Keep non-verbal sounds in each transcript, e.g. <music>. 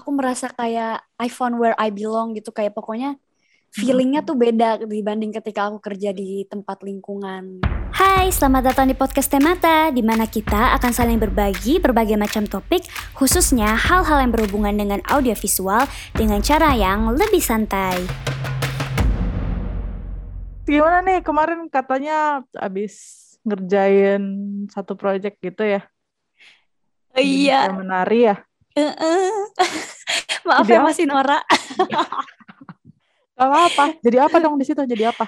aku merasa kayak I found where I belong gitu kayak pokoknya feelingnya tuh beda dibanding ketika aku kerja di tempat lingkungan. Hai, selamat datang di podcast Temata, di mana kita akan saling berbagi berbagai macam topik, khususnya hal-hal yang berhubungan dengan audiovisual dengan cara yang lebih santai. Gimana nih kemarin katanya abis ngerjain satu project gitu ya? Oh, iya. Menari ya? <laughs> Maaf Jadi ya masih Nora. Gak apa-apa. Jadi apa dong di situ? Jadi apa?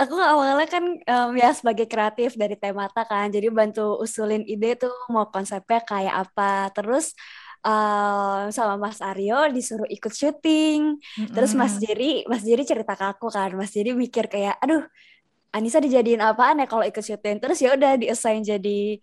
Aku awalnya kan um, ya sebagai kreatif dari Temata kan, jadi bantu usulin ide tuh mau konsepnya kayak apa. Terus um, sama Mas Aryo disuruh ikut syuting. Mm-hmm. Terus Mas Jerry, Mas Jerry cerita ke aku kan, Mas Jerry mikir kayak, aduh, Anissa dijadiin apaan ya kalau ikut syuting. Terus ya udah diassign jadi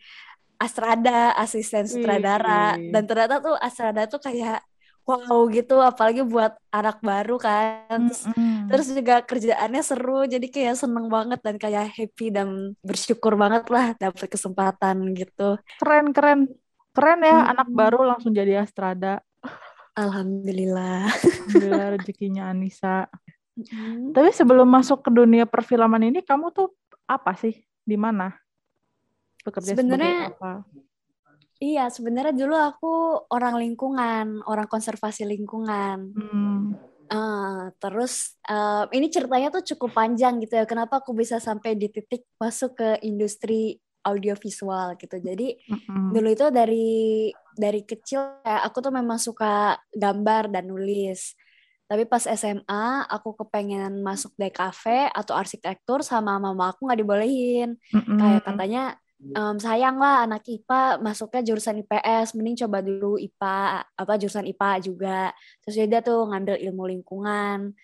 Astrada, asisten sutradara. Dan ternyata tuh Astrada tuh kayak wow gitu apalagi buat anak baru kan. Terus, mm -hmm. terus juga kerjaannya seru jadi kayak seneng banget dan kayak happy dan bersyukur banget lah dapet kesempatan gitu. Keren keren. Keren ya -hmm. anak baru langsung jadi astrada. Alhamdulillah. Alhamdulillah rezekinya Anissa. -hmm. tapi sebelum masuk ke dunia perfilman ini kamu tuh apa sih? Di mana bekerja sebenarnya apa Iya, sebenarnya dulu aku orang lingkungan, orang konservasi lingkungan. Hmm. Uh, terus uh, ini ceritanya tuh cukup panjang gitu ya. Kenapa aku bisa sampai di titik masuk ke industri audiovisual gitu. Jadi mm-hmm. dulu itu dari dari kecil ya aku tuh memang suka gambar dan nulis. Tapi pas SMA aku kepengen masuk DKV atau arsitektur sama mama aku nggak dibolehin. Mm-hmm. Kayak katanya um, sayang lah anak IPA masuknya jurusan IPS mending coba dulu IPA apa jurusan IPA juga. Terus dia tuh ngambil ilmu lingkungan.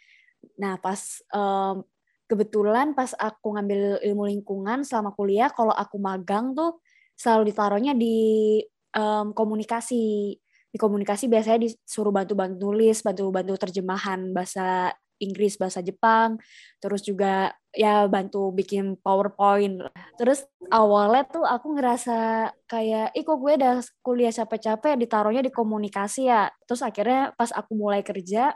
Nah pas um, kebetulan pas aku ngambil ilmu lingkungan selama kuliah kalau aku magang tuh selalu ditaruhnya di um, komunikasi. Di komunikasi biasanya disuruh bantu-bantu nulis bantu-bantu terjemahan bahasa Inggris bahasa Jepang. Terus juga ya bantu bikin PowerPoint. Terus awalnya tuh aku ngerasa kayak ih kok gue udah kuliah capek-capek ditaruhnya di komunikasi ya? Terus akhirnya pas aku mulai kerja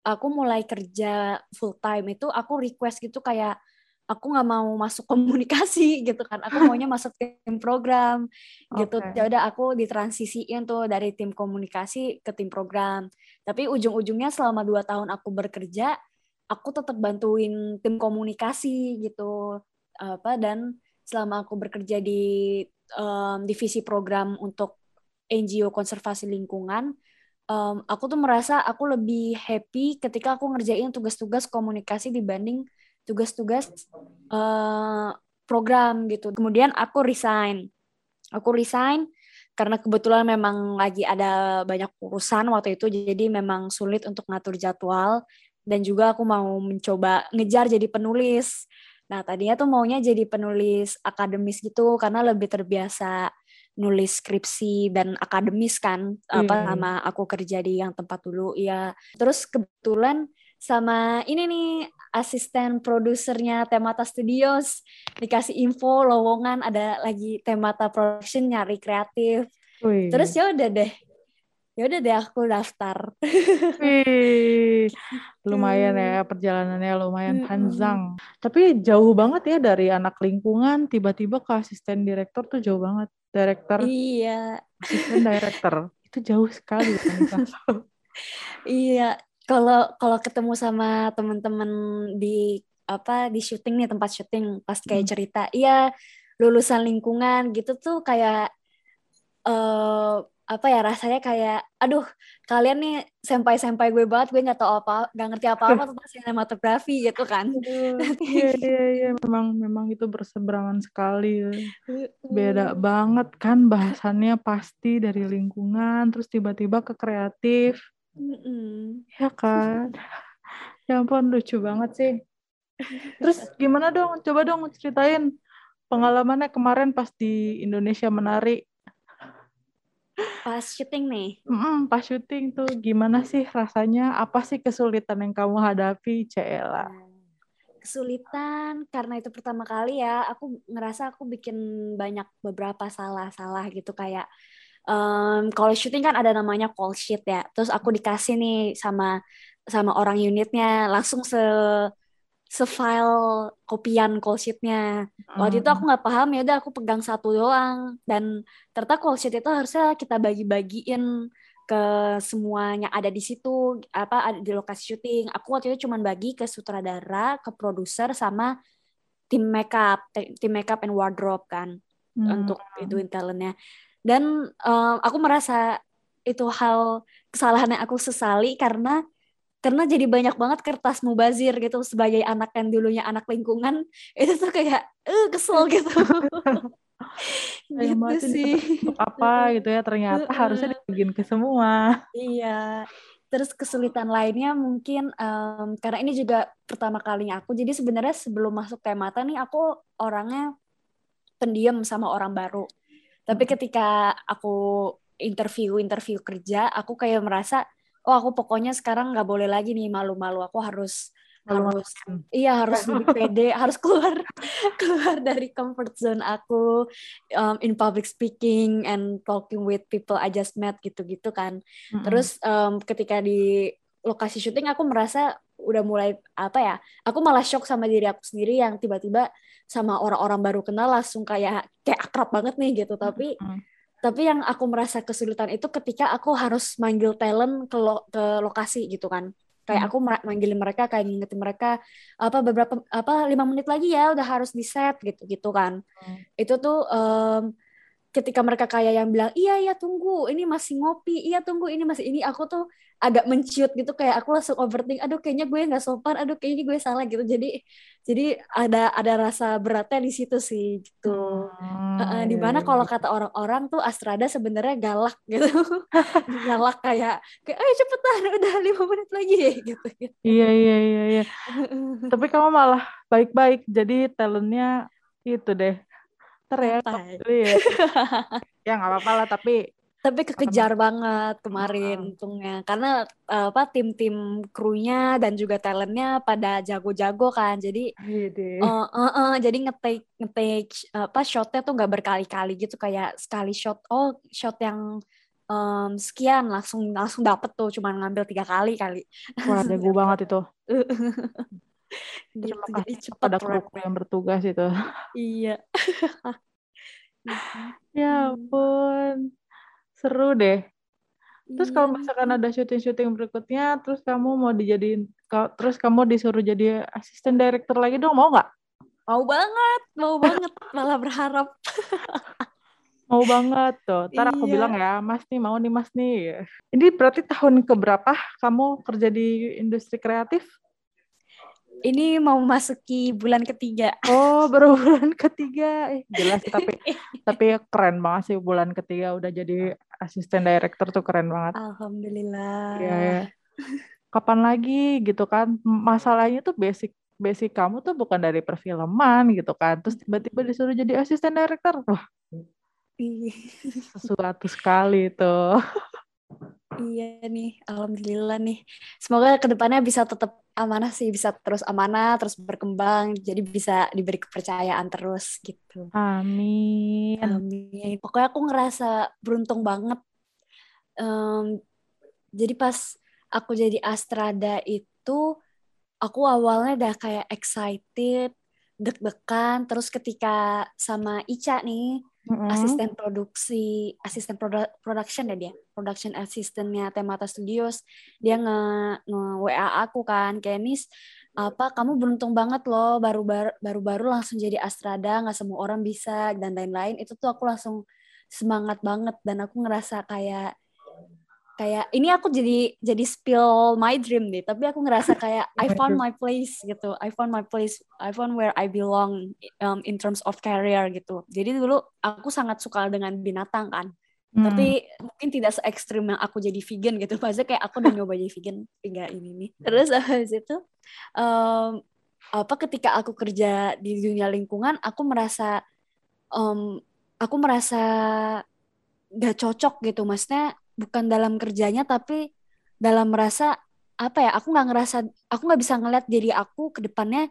aku mulai kerja full time itu aku request gitu kayak aku nggak mau masuk komunikasi <laughs> gitu kan. Aku maunya masuk tim program gitu. Okay. ya udah aku ditransisiin tuh dari tim komunikasi ke tim program. Tapi ujung-ujungnya selama dua tahun aku bekerja aku tetap bantuin tim komunikasi gitu apa dan selama aku bekerja di um, divisi program untuk NGO konservasi lingkungan um, aku tuh merasa aku lebih happy ketika aku ngerjain tugas-tugas komunikasi dibanding tugas-tugas uh, program gitu. Kemudian aku resign. Aku resign karena kebetulan memang lagi ada banyak urusan waktu itu jadi memang sulit untuk ngatur jadwal dan juga aku mau mencoba ngejar jadi penulis. Nah, tadinya tuh maunya jadi penulis akademis gitu karena lebih terbiasa nulis skripsi dan akademis kan hmm. apa sama aku kerja di yang tempat dulu ya. Terus kebetulan sama ini nih asisten produsernya Temata Studios dikasih info lowongan ada lagi Temata Production nyari kreatif. Wih. Terus ya udah deh. Ya udah deh aku daftar. Wih, <laughs> lumayan ya perjalanannya lumayan hmm. panjang. Tapi jauh banget ya dari anak lingkungan tiba-tiba ke asisten direktur tuh jauh banget. Direktur. Iya. Asisten direktur. <laughs> Itu jauh sekali. iya, kalau kalau ketemu sama teman-teman di apa di syuting nih tempat syuting pas kayak hmm. cerita iya lulusan lingkungan gitu tuh kayak uh, apa ya rasanya kayak aduh kalian nih sampai-sampai gue banget gue nggak tahu apa nggak ngerti apa-apa tentang <laughs> sinematografi gitu kan iya iya iya memang memang itu berseberangan sekali beda banget kan bahasannya pasti dari lingkungan terus tiba-tiba ke kreatif Mm-mm. Ya kan? Ya ampun, lucu banget sih. Terus gimana dong? Coba dong ceritain pengalamannya kemarin pas di Indonesia menari. Pas syuting nih? Mm-mm, pas syuting tuh gimana sih rasanya? Apa sih kesulitan yang kamu hadapi, Cela? Nah, kesulitan karena itu pertama kali ya. Aku ngerasa aku bikin banyak beberapa salah-salah gitu kayak um, kalau syuting kan ada namanya call sheet ya terus aku dikasih nih sama sama orang unitnya langsung se se-file kopian call sheet-nya. Waktu itu aku hmm. nggak paham ya udah aku pegang satu doang dan ternyata call sheet itu harusnya kita bagi-bagiin ke semuanya ada di situ apa ada di lokasi syuting. Aku waktu itu cuma bagi ke sutradara, ke produser sama tim makeup, tim makeup and wardrobe kan hmm. untuk itu talentnya. Dan um, aku merasa itu hal kesalahan yang aku sesali karena karena jadi banyak banget kertas mubazir gitu sebagai anak yang dulunya anak lingkungan itu tuh kayak eh kesel gitu. <laughs> Gitu sih. untuk apa <laughs> gitu ya ternyata harusnya dibagiin ke semua. Iya. Terus kesulitan lainnya mungkin um, karena ini juga pertama kalinya aku jadi sebenarnya sebelum masuk temata nih aku orangnya pendiam sama orang baru. Tapi ketika aku interview interview kerja aku kayak merasa oh aku pokoknya sekarang nggak boleh lagi nih malu-malu. Aku harus Malu harus iya harus lebih pede <laughs> harus keluar <laughs> keluar dari comfort zone aku um, in public speaking and talking with people I just met gitu-gitu kan. Mm-hmm. terus um, ketika di lokasi syuting aku merasa udah mulai apa ya aku malah shock sama diri aku sendiri yang tiba-tiba sama orang-orang baru kenal langsung kayak kayak akrab banget nih gitu. Tapi mm-hmm tapi yang aku merasa kesulitan itu ketika aku harus manggil talent ke lo, ke lokasi gitu kan kayak hmm. aku manggilin mereka kayak ngingetin mereka apa beberapa apa lima menit lagi ya udah harus di set gitu gitu kan hmm. itu tuh um, ketika mereka kayak yang bilang iya iya tunggu ini masih ngopi iya tunggu ini masih ini aku tuh agak menciut gitu kayak aku langsung overthink aduh kayaknya gue nggak sopan aduh kayaknya gue salah gitu. Jadi jadi ada ada rasa beratnya di situ sih gitu. Hmm, uh, di mana iya, kalau kata orang-orang tuh Astrada sebenarnya galak <laughs> gitu. Galak kayak kayak ayo cepetan udah lima menit lagi <laughs> gitu, gitu. iya iya iya iya. <laughs> Tapi kamu malah baik-baik jadi talentnya itu deh ternyata ya <laughs> ya. Nggak apa-apa lah tapi tapi kekejar banget kemarin uh. untungnya. Karena uh, apa tim-tim krunya dan juga talentnya pada jago-jago kan. Jadi uh, uh, uh, jadi ngetik ngetik apa shotnya tuh nggak berkali-kali gitu. Kayak sekali shot oh shot yang um, sekian langsung langsung dapet tuh. Cuma ngambil tiga kali kali. Wah jago banget itu <laughs> gitu, jadi cepat pada kru yang bertugas itu <laughs> iya <laughs> ya ampun Seru deh. Terus kalau iya. misalkan ada syuting-syuting berikutnya, terus kamu mau dijadiin, terus kamu disuruh jadi asisten director lagi dong, mau nggak? Mau banget, mau banget, malah berharap. <laughs> mau banget tuh. Ntar aku iya. bilang ya, Mas nih mau nih Mas nih. Ini berarti tahun keberapa kamu kerja di industri kreatif? Ini mau masuki bulan ketiga. Oh, baru <laughs> bulan ketiga. Eh, jelas <laughs> tapi tapi keren banget sih bulan ketiga udah jadi asisten director tuh keren banget. Alhamdulillah. Iya. Ya. Kapan lagi gitu kan? Masalahnya tuh basic basic kamu tuh bukan dari perfilman gitu kan. Terus tiba-tiba disuruh jadi asisten director. Wah. <laughs> Sesuatu sekali tuh. Iya nih, alhamdulillah nih. Semoga ke depannya bisa tetap amanah sih, bisa terus amanah, terus berkembang, jadi bisa diberi kepercayaan terus gitu. Amin. Amin. Pokoknya aku ngerasa beruntung banget. Um, jadi pas aku jadi Astrada itu, aku awalnya udah kayak excited, deg-degan, terus ketika sama Ica nih, mm-hmm. asisten produksi asisten produ production ya dia production assistantnya Temata Studios dia nge, nge WA aku kan Kenis apa kamu beruntung banget loh baru baru baru langsung jadi Astrada nggak semua orang bisa dan lain-lain itu tuh aku langsung semangat banget dan aku ngerasa kayak kayak ini aku jadi jadi spill my dream deh tapi aku ngerasa kayak <laughs> I found my place gitu. I found my place I found where I belong um, in terms of career gitu. Jadi dulu aku sangat suka dengan binatang kan. Hmm. tapi mungkin tidak se ekstrim yang aku jadi vegan gitu. <laughs> Maksudnya kayak aku udah nyoba jadi vegan tinggal ini nih. Terus habis itu um, apa ketika aku kerja di dunia lingkungan aku merasa um, aku merasa gak cocok gitu. Maksudnya bukan dalam kerjanya tapi dalam merasa apa ya aku nggak ngerasa aku nggak bisa ngeliat diri aku ke depannya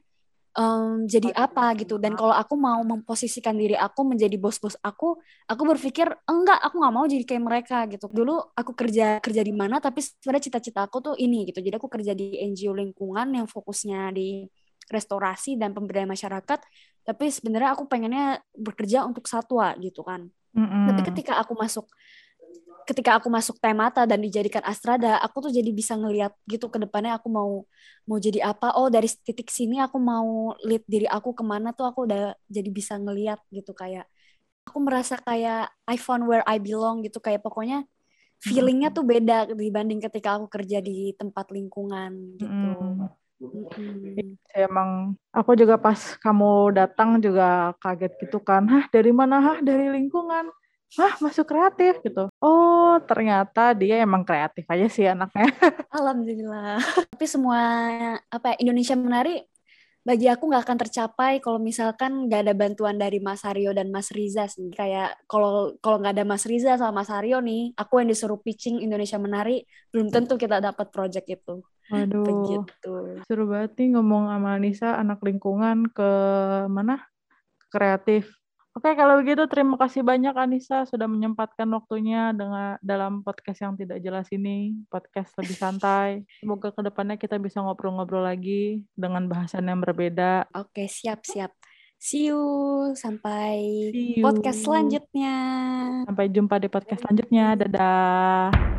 um, jadi apa gitu. Dan kalau aku mau memposisikan diri aku menjadi bos-bos aku aku berpikir enggak aku nggak mau jadi kayak mereka gitu. Dulu aku kerja kerja di mana tapi sebenarnya cita-cita aku tuh ini gitu. Jadi aku kerja di NGO lingkungan yang fokusnya di restorasi dan pemberdayaan masyarakat tapi sebenarnya aku pengennya bekerja untuk satwa gitu kan. Mm -hmm. tapi ketika aku masuk ketika aku masuk Temata dan dijadikan Astrada, aku tuh jadi bisa ngeliat gitu ke depannya aku mau mau jadi apa. Oh dari titik sini aku mau lead diri aku ke mana tuh aku udah jadi bisa ngeliat gitu kayak aku merasa kayak I found where I belong gitu kayak pokoknya feelingnya tuh beda dibanding ketika aku kerja di tempat lingkungan gitu. Hmm. Hmm. Emang aku juga pas kamu datang juga kaget gitu kan. Hah, dari mana? Hah, dari lingkungan Hah, masuk kreatif gitu. Oh, ternyata dia emang kreatif aja sih anaknya. <laughs> Alhamdulillah. Tapi semua apa ya, Indonesia menari bagi aku nggak akan tercapai kalau misalkan nggak ada bantuan dari Mas Aryo dan Mas Riza sih. Kayak kalau kalau nggak ada Mas Riza sama Mas Aryo nih, aku yang disuruh pitching Indonesia Menari, belum tentu kita dapat project itu. Waduh. Begitu. Seru banget nih ngomong sama Anissa anak lingkungan ke mana? Kreatif Oke, kalau begitu terima kasih banyak Anissa sudah menyempatkan waktunya dengan dalam podcast yang tidak jelas ini, podcast lebih santai. Semoga ke depannya kita bisa ngobrol-ngobrol lagi dengan bahasan yang berbeda. Oke, siap-siap. See you sampai See you. podcast selanjutnya. Sampai jumpa di podcast selanjutnya. Dadah.